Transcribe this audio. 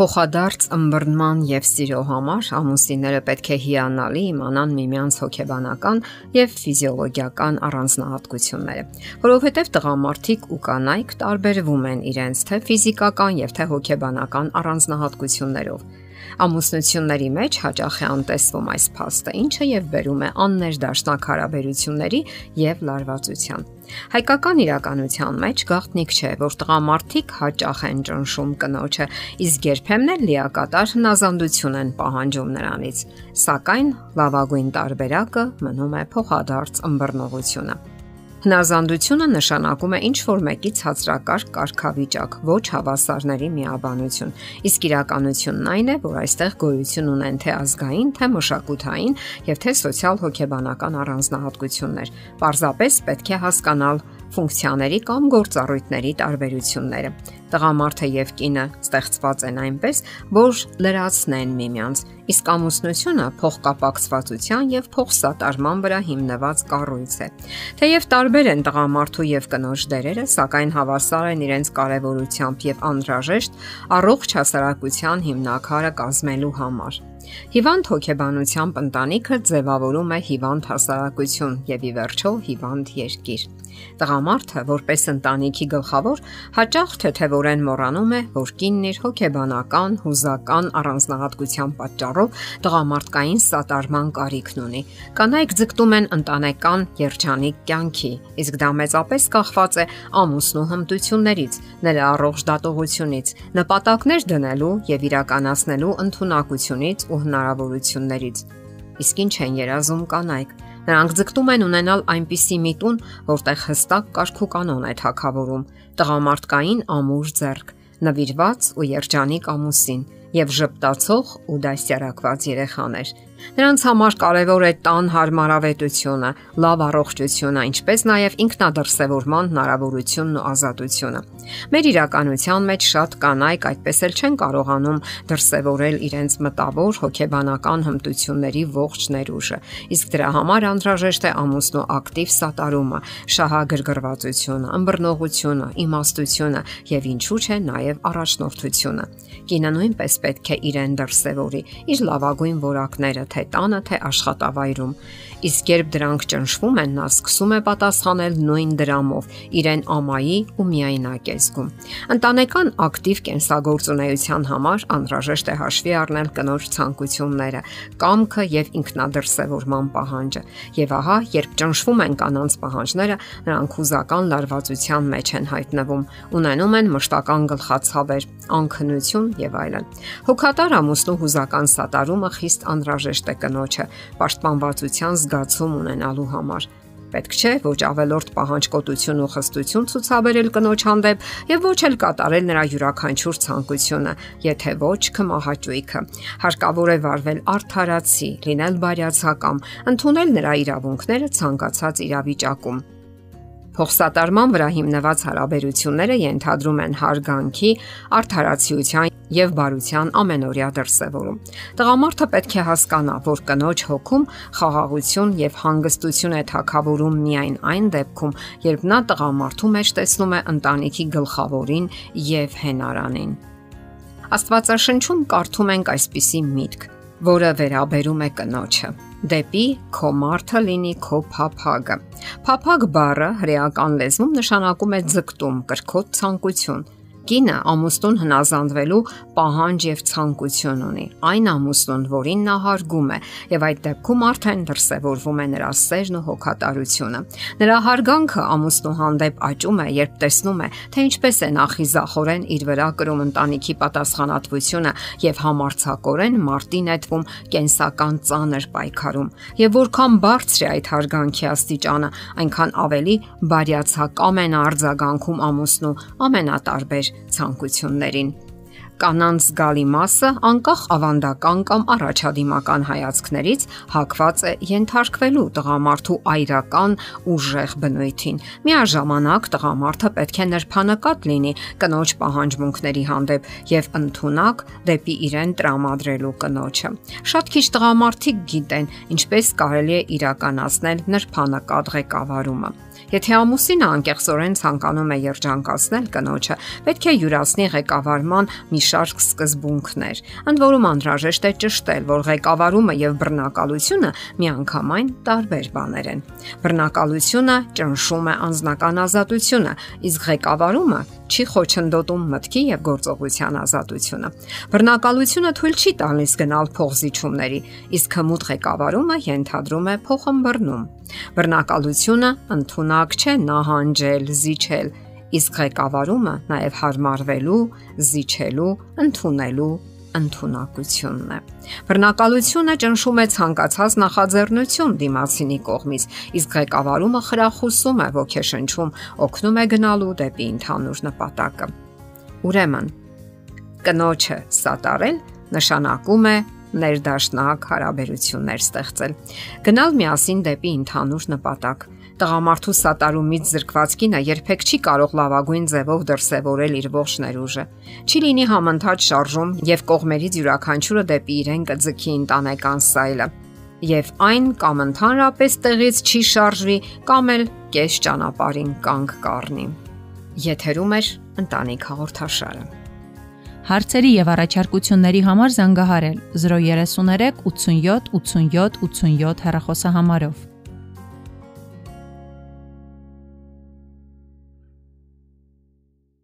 Փոխադարձ ըմբռնման եւ սիրո համար ամուսինները պետք է հիանալի իմանան միմյանց հոգեբանական եւ ֆիզիոլոգիական առանձնահատկությունները, որովհետեւ տղամարդիկ ու կանայք տարբերվում են իրենց թե ֆիզիկական եւ թե հոգեբանական առանձնահատկություններով։ Ամուսնությունների մեջ հաճախ է անտեսվում այս փաստը, ինչը եւ բերում է աններդաշնակ հարաբերությունների եւ լարվածության։ Հայկական իրականության մեջ գաղտնիք չէ, որ տղամարդիկ հաճախ են ճնշում կնոջը, իսկ երբեմն էլ լիակատար հնազանդություն են պահանջում նրանից։ Սակայն լավագույն տարբերակը մնում է փոխադարձ ըմբռնողությունը։ Հնազանդությունը նշանակում է ինչ որ մեկի ցածրակարգ կարգավիճակ, ոչ հավասարների միաբանություն։ Իսկ իրականությունն այն է, որ այստեղ գոյություն ունեն թե ազգային, թե մշակութային եւ թե սոցիալ-հոգեբանական առանձնահատկություններ։ Պարզապես պետք է հասկանալ ֆունկցիաների կամ գործառույթների տարբերությունները։ Տղամարդը եւ կինը ստեղծված են այնպես, որ լրացնեն միմյանց, իսկ ամուսնությունը փոխկապակցվածության եւ փոխսատարման վրա հիմնված կառույց է։ Թեև տարբեր են տղամարդու եւ կնոջ դերերը, սակայն հավասար են իրենց կարևորությամբ եւ անհրաժեշտ առողջ հասարակության հիմնակարը կազմելու համար։ Հիվանդ հոգեբանությամբ ընտանիքը ձևավորում է հիվանդ հասարակություն եւ ի վերջո հիվանդ երկիր։ Տղամարդը, որպես ընտանիքի գլխավոր, հաճախ թեթևորեն մոռանում է, որ կինն իր հոգեբանական, հուզական առանձնահատկության պատճառով տղամարդկային սատարման կարիքն ունի։ Կանայք ձգտում են ընտանեկան երջանիկ կյանքի, իսկ դա մեծապես կախված է ամուսնու հմտություններից, նրա առողջ դատողությունից, նպատակներ դնելու եւ իրականացնելու ընտունակությունից ու հնարավորություններից։ Իսկ ինչ են երազում կանայք։ Նրանք ձգտում են ունենալ այնպիսի միտուն, որտեղ հստակ կարգ ու կանոն է թակավորում, տղամարդկային ամուր ձեռք, նվիրված ու երջանիկ ամուսին եւ ժպտացող ու դասյարակված երեխաներ։ Նրանց համար կարևոր է տան հարմարավետությունը, լավ առողջությունը, ինչպես նաև ինքնադրսևորման հնարավորությունն ու ազատությունը։ Մեր իրականության մեջ շատ կանայք այդպես էլ չեն կարողանում դրսևորել իրենց մտավոր հոգեբանական հմտությունների ողջ ներուժը, իսկ դրա համար անհրաժեշտ է ամուսնու ակտիվ սատարումը, շահագրգռվածությունը, ըմբռնողությունը, իմաստությունը եւ ինչու՞ չէ նաև առաջնորդությունը։ Կինը նույնպես պետք է իրեն դրսևորի իր լավագույն որակները թե տանը, թե աշխատավայրում։ Իսկ երբ դրանք ճնշվում են, նա սկսում է պատասխանել նույն դրամով, իրեն ամայի ու միայնակ է զգում։ Ընտանեկան ակտիվ կենսագործունեության համար անհրաժեշտ է հաշվի առնել կնոջ ցանկությունները, կամքը եւ ինքնադրսևորման պահանջը։ Եվ ահա, երբ ճնշվում են կանանց պահանջները, նրանք հուզական լարվածության մեջ են հայտնվում, ունենում են մշտական գլխացավեր, անքնություն եւ այլն։ Հոգատար ամուսնու հուզական սատարումը խիստ անհրաժեշտ է կնոջը պաշտպանվածության զգացում ունենալու համար։ Պետք չէ ոչ ավելորտ պահանջկոտություն ու խստություն ցուցաբերել կնոջ հանդեպ եւ ոչ էլ կատարել նրա յուրաքանչյուր ցանկությունը, եթե ոչ կմահաճույքը։ Հարկավոր է վարվել արդարացի, լինել բարյացակամ, ընդունել նրա իրավունքները ցանկացած իրավիճակում Փոխսատարման վրա հիմնված հարաբերությունները ենթադրում են հարգանքի, արդարացիության եւ բարության ամենօրյա դրսեւորում։ Տղամարդը պետք է հասկանա, որ կնոջ հոգում խաղաղություն եւ հանգստություն է թակավորում միայն այն դեպքում, երբ նա տղամարդու մեջ տեսնում է ընտանիքի գլխավորին եւ հենարանին։ Աստվածաշնչում կարդում ենք այսպիսի միտք, որը վերաբերում է կնոջը դեպի քո մարդը լինի քո փափագը։ Փափագ բառը հրեական լեզվում նշանակում է ձգտում, կրքոտ ցանկություն, Կինը ամուսնուն հնազանդվելու պահանջ եւ ցանկություն ունի։ Այն ամուսնուն, որին նա հարգում է, եւ այդ դեպքում արդեն դրսևորվում է նրա սերն ու հոգատարությունը։ Նրա հարգանքը ամուսնու հանդեպ աճում է, երբ տեսնում է, թե ինչպես է նախիզախորեն իր վրա կրում ընտանիքի պատասխանատվությունը եւ համարցակորեն մարտի նետվում կենսական ծանր պայքարում։ Եվ որքան բարձր է այդ հարգանքի աստիճանը, այնքան ավելի բարյացակամ են արձագանքում ամուսնու ամենատարբեր ցանկություններին։ Կանանց զգալի մասը անկախ ավանդական կամ առաջադիմական հայացքներից հակված է ենթարկվելու տղամարդու այրական ուժեղ բնույթին։ Միաժամանակ տղամարդը պետք է նրբանակատ լինի կնոջ պահանջմունքների հանդեպ եւ ընդունակ դեպի իրեն տրամադրելու կնոջը։ Շատ քիչ տղամարդիկ գիտեն ինչպես կարելի է իրականացնել նրբանակատ ղեկավարումը։ Եթե ամուսինը անկեղծորեն ցանկանում է երջանկացնել կնոջը, պետք է յուրացնի ղեկավարման մի շարք սկզբունքներ։ Ընդ որում անհրաժեշտ է ճշտել, որ ղեկավարումը եւ բռնակալությունը միանգամայն տարբեր բաներ են։ Բռնակալությունը ճնշում է անձնական ազատությունը, իսկ ղեկավարումը չի խոչընդոտում մտքի եւ գործողության ազատությունը։ Բռնակալությունը թույլ չի տալիս գնալ փողզիչումների, իսկ հմուտ ղեկավարումը ենթադրում է փոխըմբռնում։ Բռնակալությունը ընդունակ չէ նահանջել, զիջել, իսկ ղեկավարումը նաև հարմարվելու, զիջելու, ընդունելու ընդունակությունն է։ Բռնակալությունը ճնշում է ցանկացած նախաձեռնություն դիմացինի կողմից, իսկ ղեկավարումը խրախուսում է ոգեշնչում, օգնում է գնալու դեպի ընդհանուր նպատակը։ Ուրեմն, կնոջը սատարել նշանակում է ներդաշնակ հարաբերություններ ստեղծել։ Գնալ միասին դեպի ընդհանուր նպատակ Տղամարդու սատարումից զրկված կինը երբեք չի կարող լավագույն ձևով դրսևորել իր ողջ ներուժը։ Չի լինի համընթաց շարժում եւ կողմերից յուրաքանչյուրը դեպի իրեն կձգի ընտանեկան սայլը։ Եվ այն կամ ընդհանրապես տեղից չի շարժվի, կամ էլ կես ճանապարհին կանգ կառնի։ Եթերում է ընտանիք հաղորդաշարը։ Հարցերի եւ առաջարկությունների համար զանգահարել 033 87 87 87 հեռախոսահամարով։